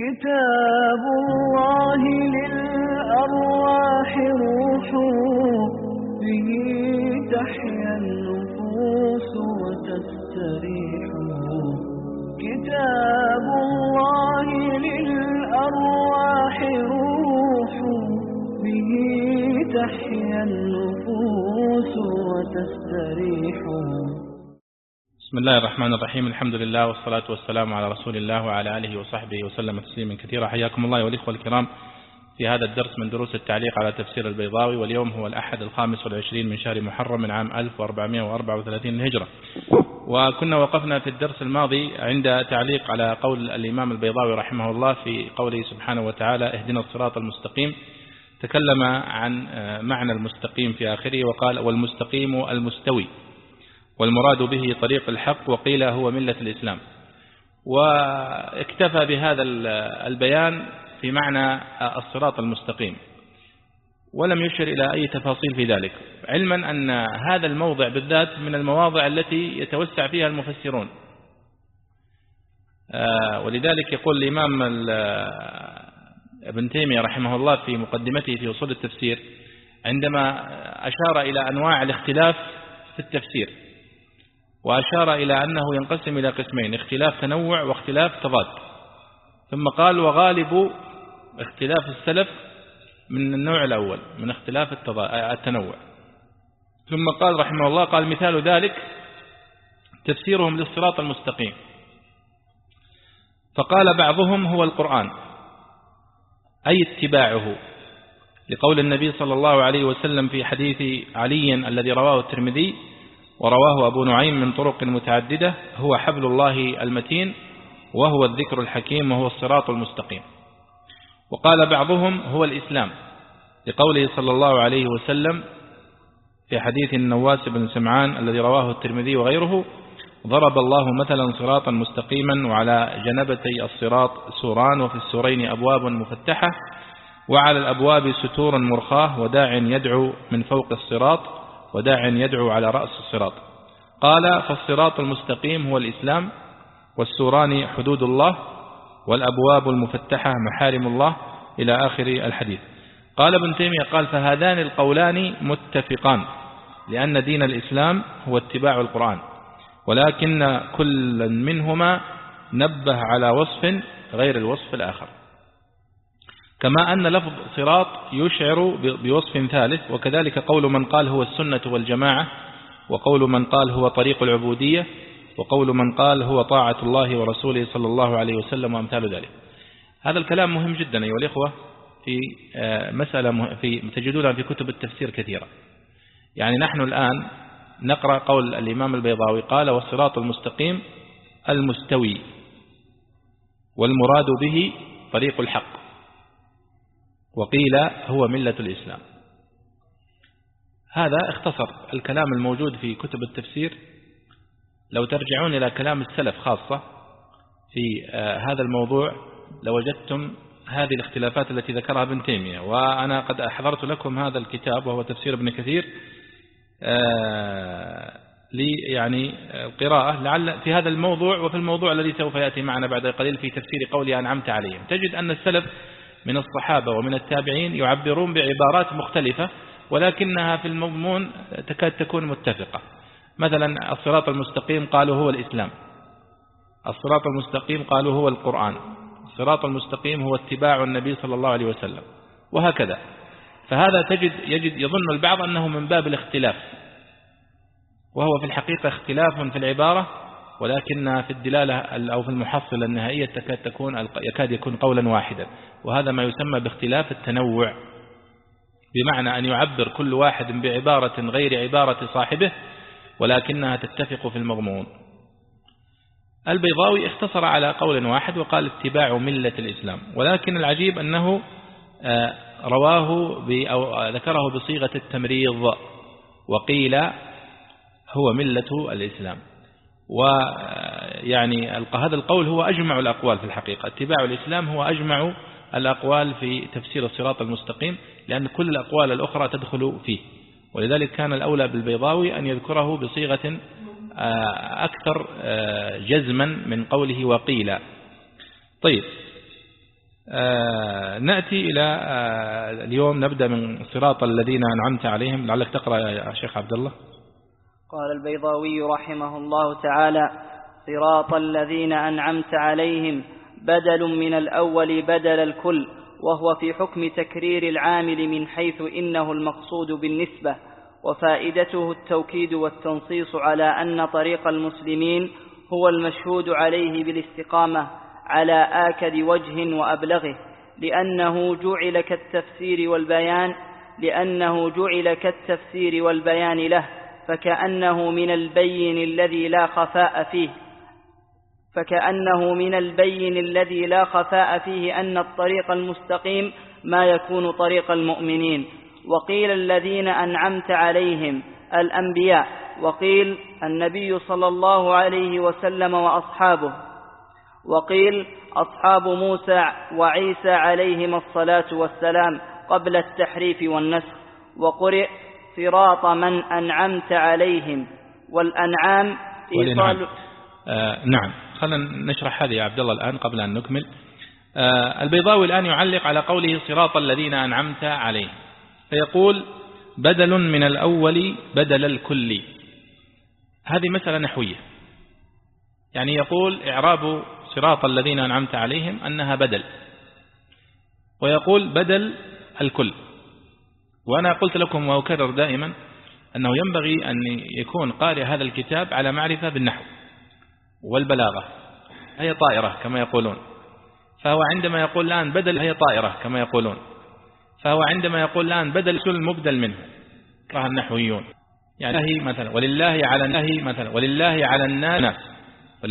كتاب الله للأرواح روح به تحيا النفوس وتستريح. كتاب الله للأرواح روح به تحيا النفوس وتستريح. بسم الله الرحمن الرحيم. الحمد لله والصلاة والسلام على رسول الله وعلى آله وصحبه وسلم تسليما كثيرا. حياكم الله والإخوة الكرام. في هذا الدرس من دروس التعليق على تفسير البيضاوي واليوم هو الأحد الخامس والعشرين من شهر محرم من عام 1434 الهجرة وكنا وقفنا في الدرس الماضي عند تعليق على قول الإمام البيضاوي رحمه الله في قوله سبحانه وتعالى اهدنا الصراط المستقيم تكلم عن معنى المستقيم في آخره وقال والمستقيم المستوي والمراد به طريق الحق وقيل هو ملة الإسلام. واكتفى بهذا البيان في معنى الصراط المستقيم. ولم يشر إلى أي تفاصيل في ذلك. علما أن هذا الموضع بالذات من المواضع التي يتوسع فيها المفسرون. ولذلك يقول الإمام ابن تيمية رحمه الله في مقدمته في أصول التفسير عندما أشار إلى أنواع الاختلاف في التفسير. وأشار إلى أنه ينقسم إلى قسمين اختلاف تنوع واختلاف تضاد. ثم قال وغالب اختلاف السلف من النوع الأول من اختلاف التنوع. ثم قال رحمه الله قال مثال ذلك تفسيرهم للصراط المستقيم. فقال بعضهم هو القرآن. أي اتباعه؟ لقول النبي صلى الله عليه وسلم في حديث علي الذي رواه الترمذي ورواه أبو نعيم من طرق متعددة هو حبل الله المتين وهو الذكر الحكيم وهو الصراط المستقيم. وقال بعضهم هو الإسلام لقوله صلى الله عليه وسلم في حديث النواس بن سمعان الذي رواه الترمذي وغيره ضرب الله مثلا صراطا مستقيما وعلى جنبتي الصراط سوران وفي السورين أبواب مفتحة وعلى الأبواب ستور مرخاة وداع يدعو من فوق الصراط وداع يدعو على رأس الصراط. قال فالصراط المستقيم هو الإسلام والسوران حدود الله والأبواب المفتحة محارم الله إلى آخر الحديث. قال ابن تيمية قال فهذان القولان متفقان لأن دين الإسلام هو اتباع القرآن ولكن كل منهما نبه على وصف غير الوصف الآخر. كما أن لفظ صراط يشعر بوصف ثالث وكذلك قول من قال هو السنة والجماعة وقول من قال هو طريق العبودية وقول من قال هو طاعة الله ورسوله صلى الله عليه وسلم وأمثال ذلك. هذا الكلام مهم جدا أيها الإخوة في مسألة في تجدونها في كتب التفسير كثيرة. يعني نحن الآن نقرأ قول الإمام البيضاوي قال والصراط المستقيم المستوي والمراد به طريق الحق. وقيل هو ملة الإسلام. هذا اختصر الكلام الموجود في كتب التفسير. لو ترجعون إلى كلام السلف خاصة في هذا الموضوع لوجدتم هذه الاختلافات التي ذكرها ابن تيمية. وأنا قد أحضرت لكم هذا الكتاب وهو تفسير ابن كثير لي يعني القراءة لعل في هذا الموضوع وفي الموضوع الذي سوف يأتي معنا بعد قليل في تفسير قولي أنعمت عليهم. تجد أن السلف من الصحابة ومن التابعين يعبرون بعبارات مختلفة ولكنها في المضمون تكاد تكون متفقة. مثلا الصراط المستقيم قالوا هو الإسلام. الصراط المستقيم قالوا هو القرآن. الصراط المستقيم هو اتباع النبي صلى الله عليه وسلم. وهكذا. فهذا تجد يجد يظن البعض أنه من باب الاختلاف. وهو في الحقيقة اختلاف في العبارة ولكن في الدلالة أو في المحصلة النهائية تكاد, تكون يكاد يكون قولا واحدا. وهذا ما يسمى باختلاف التنوع. بمعنى أن يعبر كل واحد بعبارة غير عبارة صاحبه ولكنها تتفق في المضمون. البيضاوي اختصر على قول واحد وقال اتباع ملة الإسلام. ولكن العجيب أنه رواه أو ذكره بصيغة التمريض وقيل هو ملة الإسلام. ويعني هذا القول هو أجمع الأقوال في الحقيقة. اتباع الإسلام هو أجمع الأقوال في تفسير الصراط المستقيم لأن كل الأقوال الأخرى تدخل فيه. ولذلك كان الأولى بالبيضاوي أن يذكره بصيغة أكثر جزما من قوله وقيل طيب آه، نأتي إلى آه، اليوم نبدأ من صراط الذين أنعمت عليهم. لعلك تقرأ يا شيخ عبد الله. قال البيضاوي رحمه الله تعالى صراط الذين أنعمت عليهم بدل من الأول بدل الكل وهو في حكم تكرير العامل من حيث إنه المقصود بالنسبة وفائدته التوكيد والتنصيص على أن طريق المسلمين هو المشهود عليه بالاستقامة على آكد وجه وأبلغه لأنه جعل كالتفسير والبيان لأنه جعل كالتفسير والبيان له فكأنه من البين الذي لا خفاء فيه. فكأنه من البين الذي لا خفاء فيه أن الطريق المستقيم ما يكون طريق المؤمنين. وقيل الذين أنعمت عليهم الأنبياء وقيل النبي صلى الله عليه وسلم وأصحابه وقيل أصحاب موسى وعيسى عليهما الصلاة والسلام قبل التحريف والنسخ وقرئ صراط من أنعمت عليهم والأنعام إيصال آه نعم. خلينا نشرح هذه يا عبد الله الآن قبل أن نكمل. آه البيضاوي الآن يعلق على قوله صراط الذين أنعمت عليهم. فيقول بدل من الأول بدل الكل. هذه مسألة نحوية. يعني يقول إعراب صراط الذين أنعمت عليهم أنها بدل. ويقول بدل الكل. وأنا قلت لكم وأكرر دائما أنه ينبغي أن يكون قارئ هذا الكتاب على معرفة بالنحو والبلاغة هي طائرة كما يقولون. فهو عندما يقول الآن بدل هي طائرة كما يقولون. فهو عندما يقول الآن بدل كل مبدل منه كره النحويون. يعني مثلا ولله على الله مثلا ولله على الناس.